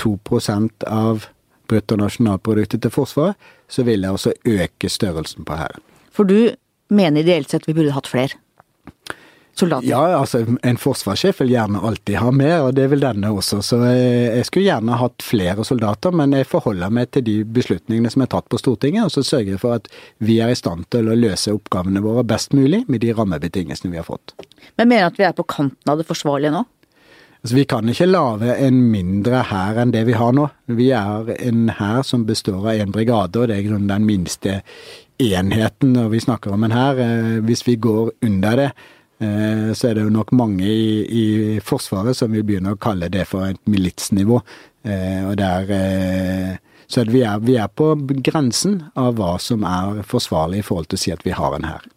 2% av bruttonasjonalproduktet til Forsvaret, så ville jeg også øke størrelsen på hæren. For du mener ideelt sett vi burde hatt flere? Soldater? Ja, altså en forsvarssjef vil gjerne alltid ha mer, og det vil denne også. Så jeg skulle gjerne hatt flere soldater, men jeg forholder meg til de beslutningene som er tatt på Stortinget, og så sørger jeg for at vi er i stand til å løse oppgavene våre best mulig med de rammebetingelsene vi har fått. Men mener du at vi er på kanten av det forsvarlige nå? Altså, vi kan ikke lage en mindre hær enn det vi har nå. Vi er en hær som består av én brigade, og det er i grunnen den minste enheten når vi snakker om en hær. Eh, hvis vi går under det, så er det jo nok mange i, i, Forsvaret som vil begynne å kalle det for et militsnivå. Eh, og der, eh, så vi er, vi er på grensen av hva som er forsvarlig i forhold til å si at vi har en hær.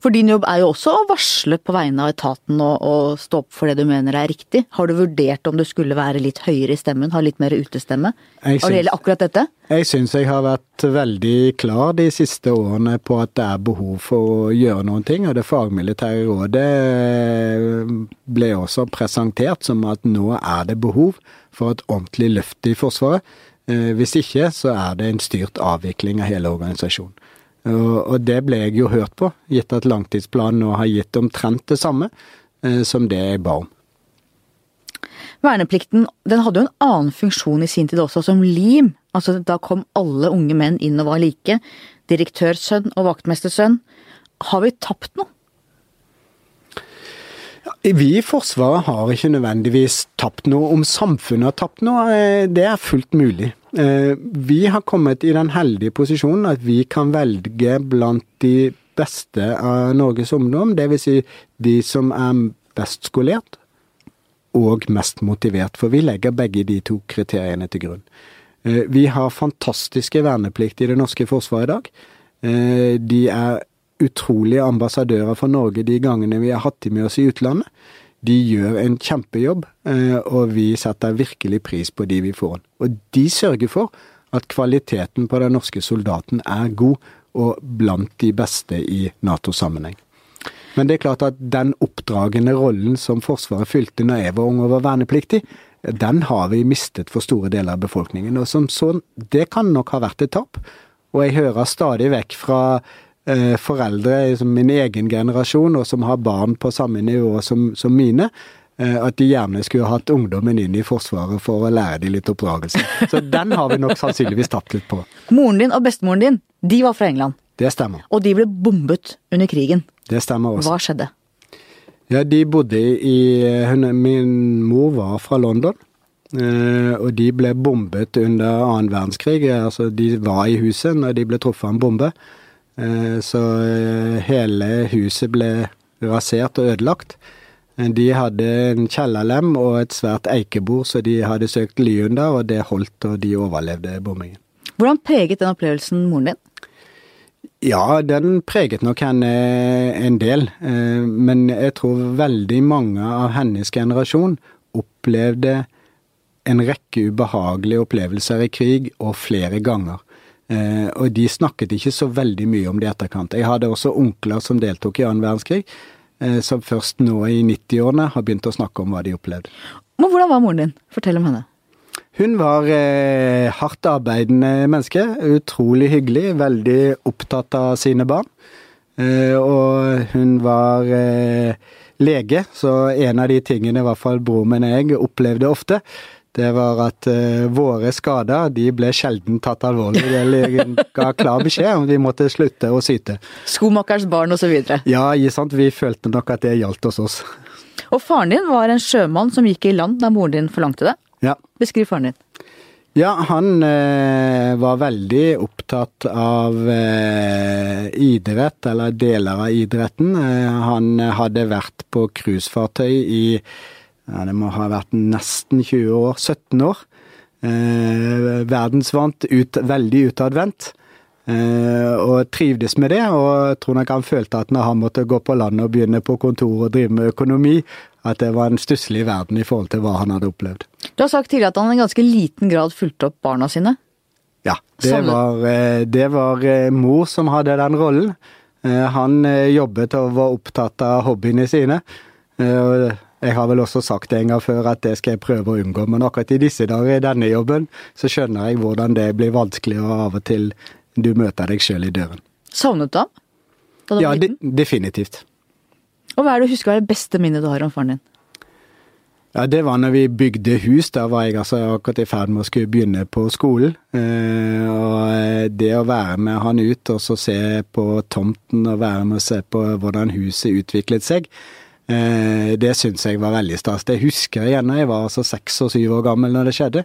For din jobb er jo også å varsle på vegne av etaten og, og stå opp for det du mener er riktig. Har du vurdert om du skulle være litt høyere i stemmen, ha litt mer utestemme? Har det gjelder akkurat dette? Jeg syns jeg har vært veldig klar de siste årene på at det er behov for å gjøre noen ting. Og det fagmilitære rådet eh, ble også presentert som at nå er det behov for et ordentlig løft i Forsvaret. Eh, hvis ikke så er det en styrt avvikling av hele organisasjonen. Og det ble jeg jo hørt på, gitt at langtidsplanen nå har gitt omtrent det samme eh, som det jeg ba om. Verneplikten den hadde jo en annen funksjon i sin tid også, som lim. Altså Da kom alle unge menn inn og var like. Direktørsønn og vaktmestersønn. Har vi tapt noe? Vi i Forsvaret har ikke nødvendigvis tapt noe. Om samfunnet har tapt noe, eh, det er fullt mulig. Eh, vi har kommet i den heldige posisjonen at vi kan velge blant de beste av Norges ungdom. Dvs. Si de som er best skolert og mest motivert. For vi legger begge de to kriteriene til grunn. Eh, vi har fantastiske verneplikt i det norske forsvaret i dag. De er utrolige ambassadører for Norge de gangene vi har hatt dem med oss i utlandet. De gjør en kjempejobb, eh, og vi setter virkelig pris på de vi får. Og de sørger for at kvaliteten på den norske soldaten er god, og blant de beste i Nato-sammenheng. Men det er klart at den oppdragende rollen som Forsvaret fylte når jeg var ung og var vernepliktig, den har vi mistet for store deler av befolkningen. Og som sånn, det kan nok ha vært et tap. Og jeg hører stadig vekk fra foreldre som min egen generasjon, og som har barn på samme nivå som, som mine, eh, at de gjerne skulle hatt ungdommen inn i Forsvaret for å lære dem litt oppdragelse. Så den har vi nok sannsynligvis tapt litt på. Moren din og bestemoren din, de var fra England. Det stemmer. Og de ble bombet under krigen. Det stemmer også. Hva skjedde? Ja, de bodde i hun, Min mor var fra London. eh, og de ble bombet under annen verdenskrig. Altså, de var i huset når de ble truffet av en bombe. Eh, så eh, hele huset ble rasert og ødelagt. Eh, De hadde en kjellerlem og et svært eikebord, så de hadde søkt ly under, og det holdt, og de overlevde bombingen. Hvordan preget den opplevelsen moren din? Ja, den preget nok henne en del, men jeg tror veldig mange av hennes generasjon opplevde en rekke ubehagelige opplevelser i krig, og flere ganger. Eh, Og de snakket ikke så veldig mye om det i etterkant. Jeg hadde også onkler som deltok i annen verdenskrig, eh, som først nå i 90-årene har begynt å snakke om hva de opplevde. Men hvordan var moren din? Fortell om henne. Hun var eh, hardt arbeidende menneske. Utrolig hyggelig. Veldig opptatt av sine barn. Eh, og hun var eh, lege, så en av de tingene i hvert fall broren min og jeg opplevde ofte, det var at uh, våre skader de ble sjelden tatt alvorlig. Det ga klar beskjed om vi måtte slutte å syte. Skomakerens barn osv. Ja, sant? vi følte nok at det gjaldt hos oss. Og faren din var en sjømann som gikk i land da moren din forlangte det. Ja. Beskriv faren din. Ja, han eh, var veldig opptatt av eh, idrett, eller deler av idretten. Eh, han hadde vært på cruisefartøy i ja, det må ha vært nesten 20 år, 17 år. Eh, verdensvant, ut, veldig utadvendt. Eh, og trivdes med det, og jeg tror nok han følte at når han måtte gå på land og begynne på kontor og drive med økonomi, at det var en stusslig verden i forhold til hva han hadde opplevd. Du har sagt tidligere at han i ganske liten grad fulgte opp barna sine. Ja, det var, eh, det var eh, mor som hadde den rollen. Eh, Han jobbet og var opptatt av hobbyene sine. Og Jeg har vel også sagt det en gang før at det skal jeg prøve å unngå, men akkurat i disse dager i denne jobben, så skjønner jeg hvordan det blir vanskelig, og av og til du møter deg sjøl i døren. Savnet du ham? Ja, de, definitivt. Og hva er det du husker er det beste minnet du har om faren din? Ja, det var når vi bygde hus. Da var jeg altså akkurat i ferd med å skulle begynne på skolen. Eh, og eh, det å være med han ut og så se på tomten og være med og se på hvordan huset utviklet seg, det syns jeg var veldig stas. Det husker jeg igjen. Jeg var altså seks og syv år gammel når det skjedde.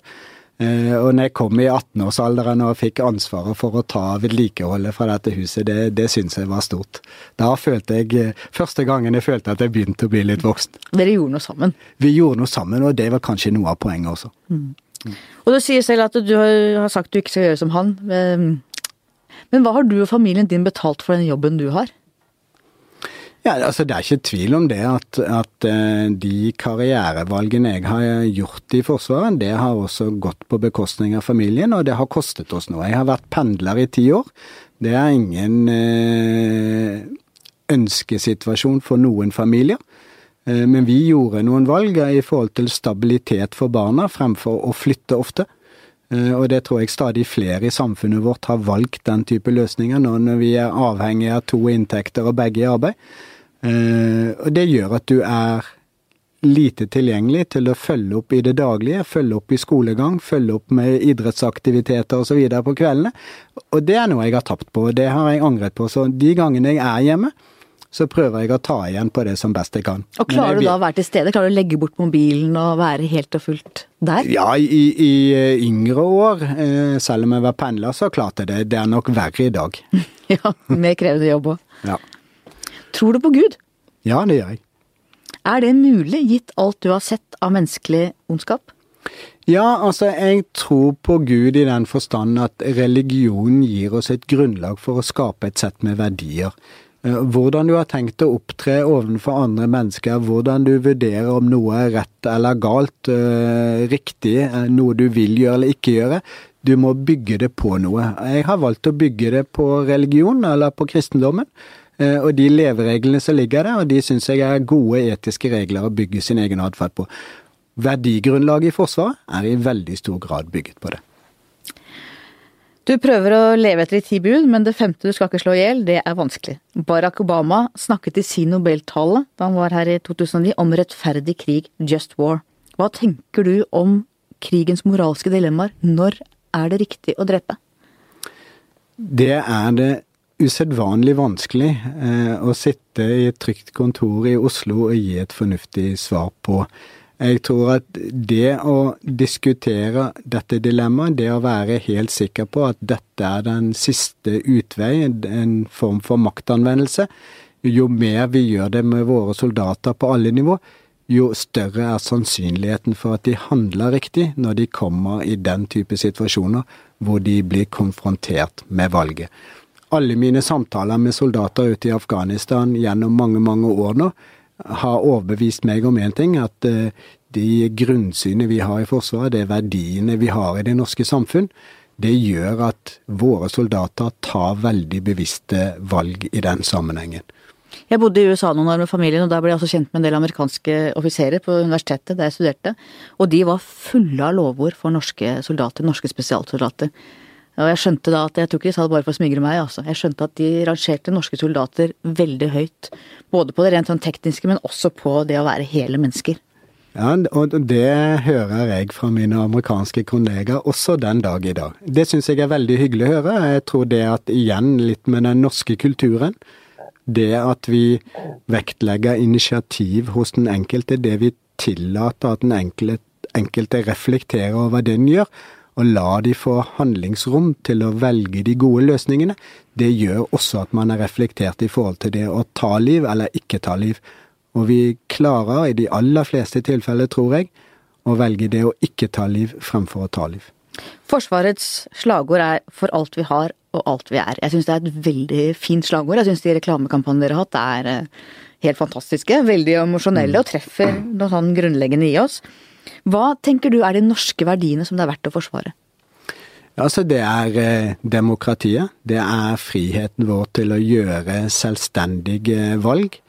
Eh, og når jeg kom i 18-årsalderen og fikk ansvaret for å ta vedlikeholdet fra dette huset, det, det syns jeg var stort. Da følte jeg eh, Første gangen jeg følte at jeg begynte å bli litt voksen. Dere gjorde noe sammen. Vi gjorde noe sammen, og det var kanskje noe av poenget også. Og du sier selv at du har sagt du ikke skal gjøre som han. Men men hva har du og familien din betalt for den jobben du har? Ja, altså Det er ikke tvil om det at, at eh, de karrierevalgene jeg har gjort i Forsvaret, det har også gått på bekostning av familien, og det har kostet oss noe. Jeg har vært pendler i ti år. Det er ingen eh, ønskesituasjon for noen familier. Eh, men vi gjorde noen valg i forhold til stabilitet for barna, fremfor å flytte ofte. Og det tror jeg stadig flere i samfunnet vårt har valgt den type løsninger nå når vi er avhengig av to inntekter og begge i arbeid. Eh, Og det gjør at du er lite tilgjengelig til å følge opp i det daglige, følge opp i skolegang, følge opp med idrettsaktiviteter osv. på kveldene. Og det er noe jeg har tapt på, og det har jeg angret på. Så de gangene jeg er hjemme, så prøver jeg å ta igjen på det som best jeg kan. Og klarer jeg du da å være til stede? Klarer du å legge bort mobilen og være helt og fullt der? Ja, i, i eh, yngre år, eh, selv om jeg var pendler, så klarte jeg det. Det er nok verre i dag. Ja, mer krevende jobb òg. Ja, Tror du på Gud? ja det gjør jeg. Er det mulig, gitt alt du har sett av menneskelig ondskap? Ja, altså, jeg tror på Gud i den forstand at religion gir oss et grunnlag for å skape et sett med verdier. Eh, Hvordan du har tenkt å opptre overfor andre mennesker, hvordan du vurderer om noe er rett eller galt, eh, riktig, eh, noe du vil gjøre eller ikke gjøre. Du må bygge det på noe. Jeg har valgt å bygge det på religion, eller på kristendommen. Eh, Og de levereglene som ligger der, og de syns jeg er gode etiske regler å bygge sin egen atferd på. Verdigrunnlaget i Forsvaret er i veldig stor grad bygget på det. Du prøver å leve etter de ti bud, men det femte du skal ikke slå i hjel, det er vanskelig. Barack Obama snakket i sin nobeltale da han var her i 2009 om rettferdig krig, just war. Hva tenker du om krigens moralske dilemmaer? Når er det riktig å drepe? Det er det usedvanlig vanskelig eh, å sitte i et trygt kontor i Oslo og gi et fornuftig svar på. Jeg tror at det å diskutere dette dilemmaet, det å være helt sikker på at dette er den siste utvei, en form for maktanvendelse, jo mer vi gjør det med våre soldater på alle nivå, jo større er sannsynligheten for at de handler riktig når de kommer i den type situasjoner hvor de blir konfrontert med valget. Alle mine samtaler med soldater ute i Afghanistan gjennom mange, mange år nå, har overbevist meg om én ting, at eh, de grunnsynet vi har i Forsvaret, de verdiene vi har i det norske samfunn, det gjør at våre soldater tar veldig bevisste valg i den sammenhengen. Jeg bodde i USA noen år med familien, og da ble jeg også kjent med en del amerikanske offiserer på universitetet der jeg studerte, og de var fulle av lovord for norske soldater, norske spesialsoldater. Og jeg skjønte da at jeg tror ikke de sa det bare for å smigre meg, altså. Jeg skjønte at de rangerte norske soldater veldig høyt. Både på det rent sånn tekniske, men også på det å være hele mennesker. Ja, og det hører jeg fra mine amerikanske kollegaer også den dag i dag. Det syns jeg er veldig hyggelig å høre. Jeg tror det at igjen litt med den norske kulturen, det at vi vektlegger initiativ hos den enkelte, det vi tillater at den enkelte, enkelte reflekterer over det den gjør, og la de få handlingsrom til å velge de gode løsningene, det gjør også at man er reflektert i forhold til det å ta liv eller ikke ta liv. Og vi klarer i de aller fleste tilfeller, tror jeg, å velge det å ikke ta liv fremfor å ta liv. Forsvarets slagord er 'for alt vi har og alt vi er'. Jeg syns det er et veldig fint slagord. Jeg syns de reklamekampanjene dere har hatt er eh, helt fantastiske. Veldig emosjonelle og treffer noe sånn grunnleggende i oss. Hva tenker du er de norske verdiene som det er verdt å forsvare? Altså, det er eh, demokratiet. Det er friheten vår til å gjøre selvstendige valg.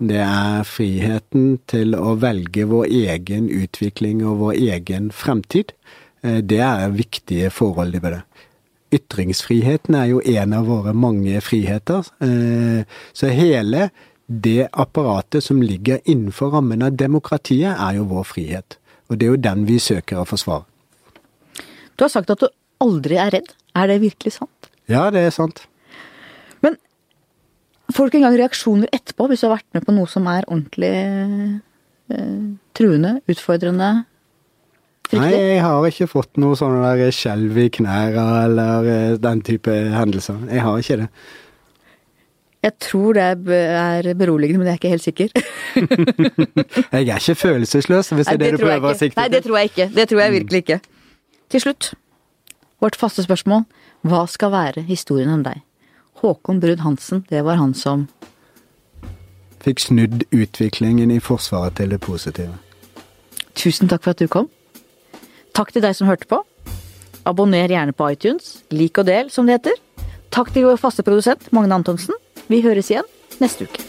Det er friheten til å velge vår egen utvikling og vår egen fremtid. Eh, det er viktige forhold ved det. Ytringsfriheten er jo en av våre mange friheter. Eh, så hele det apparatet som ligger innenfor rammen av demokratiet, er jo vår frihet. Og det er jo den vi søker å forsvare. Du har sagt at du aldri er redd. Er det virkelig sant? Ja, det er sant. Men Får du ikke engang reaksjoner etterpå hvis du har vært med på noe som er ordentlig eh, truende, utfordrende, fryktelig? Nei, jeg har ikke fått noe sånn der skjelv i knærne eller eh, den type hendelser. Jeg har ikke det. Jeg tror det er beroligende, men jeg er ikke helt sikker. jeg er ikke følelsesløs, hvis det er det, du prøver å sikte til. Nei, det tror jeg ikke. Det tror jeg virkelig ikke. Til slutt, vårt faste spørsmål. Hva skal være historien om deg? Håkon Brun Hansen, det var han som Fikk snudd utviklingen i Forsvaret til det positive. Tusen takk for at du kom. Takk til deg som hørte på. Abonner gjerne på iTunes. Lik og del, som det heter. Takk til vår faste produsent Magne Antonsen. Vi høres igjen neste uke.